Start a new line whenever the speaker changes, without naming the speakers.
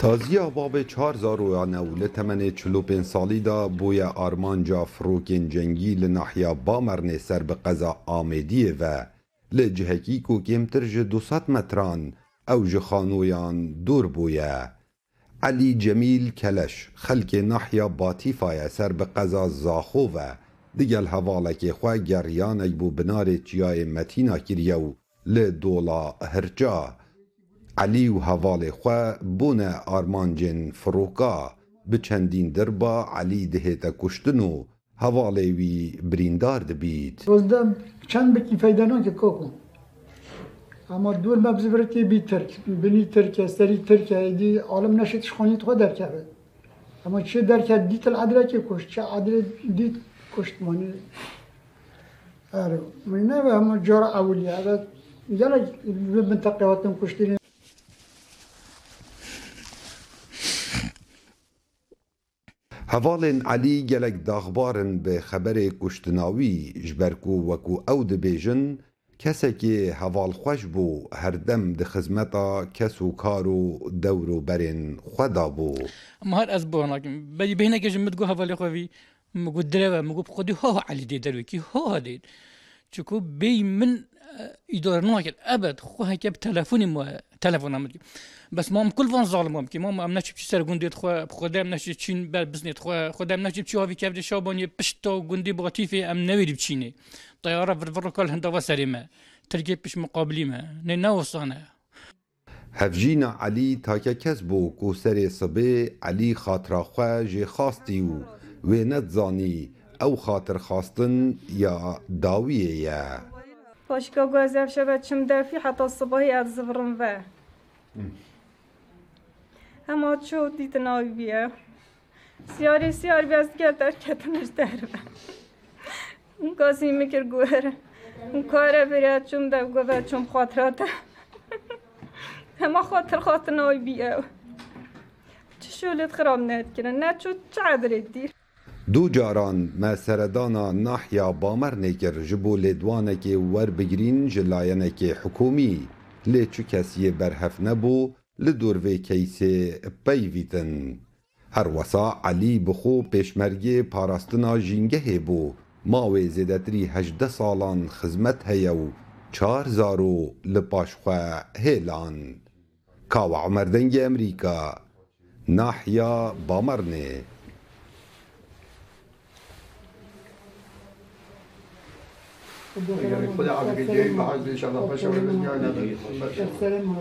زارویانه و لتمن چلوپین سالی دا بوی آرمانجا فروکین جنگی لناحیا بامرن سر به قضا آمدیه و لجهکی کو کمتر ج دوصد متران او جخانویان دور بویه. علی جمیل کلش خلک ناحیا باتیفای سر به قضا زاخو و دیگل حوالک خواه گریان بو بنار چیای متینا کریو لدولا هرجا. علی و حوال خواه بونه آرمانجن فروکا به چندین دربا علی دهیتا کشتن و وی بریندار ده بید
روزدم چند بکی فیدانا که کوکو اما دور مبزی برد که بی ترک بینی ترک استری ترک ایدی عالم نشد شخانی تو در کرده اما چه در کرد دیت العدره که کشت چه عدره دیت کشت مانه آره من نه و همه جار اولیه یعنی به منطقه هاتم کشتیم
هەواڵێن علی گەلک داخبارن بە خەبەرێ کوشتناوی ژبەرکو وەکو ئەو دەبێژن کەسێکی هەواڵخواش بوو هەردەم دخزمەتە کەس و کار و دەور و بەرێن خدا بوو
مار ئەس بۆ ناکەم بەی بینەکەژم متگو هەواڵی خۆوی مگو درەوە مگو خودی هۆ علی دێ دەروێکی هۆ دێت. چكو بي من يدور ناكل ابد خو هكا بتلفوني ما تلفون عملي بس مام كل فان ظالم مام كي مام امنا چي سر گوندي خو امنا چي چين بل بزنيت خو خدا امنا چي هاوي كبد شاباني بشتو گوندي بغتيفي ام نويري بچيني طياره فرفر كل هندا وسريمه تركي بش مقابلي ما نه نوصانه
hevjîna Elî take kes bû ku serê sibê Elî xatira xwe jê xastî û wê nedzanî ew xatirxastin ya dawiyê ye.
Paşka gaz ev şeve çim defî heta sibahî ez zivirin ve. Hema çû dîtin avî ye. Siyarê siyar bi ez gel derketin ji derve. Gazî mikir guhere. Kare bire çûm dev gove çûm xatirate. Hema xatirxastin avî ye. Çi şûlêt xirab ne etkirin, ne çû çi edirê dîr.
دو جاران مالسره دانا نحیا بامر نگیر جبو لدوانه کی ور بگرین جلاینه کی حکومی لچو کسی برحف نہ بو لدوروی کیسه پیویتن هر وصاع علی بخو پشمرگی پاراستنا جینگه بو ما وزدت هجده سالان خدمت ها یو 4000 لباشخه هلان کا عمر دنج امریکا نحیا بامر نه
يعني خدا عبد الجيب عز شرف بشر
الاسلام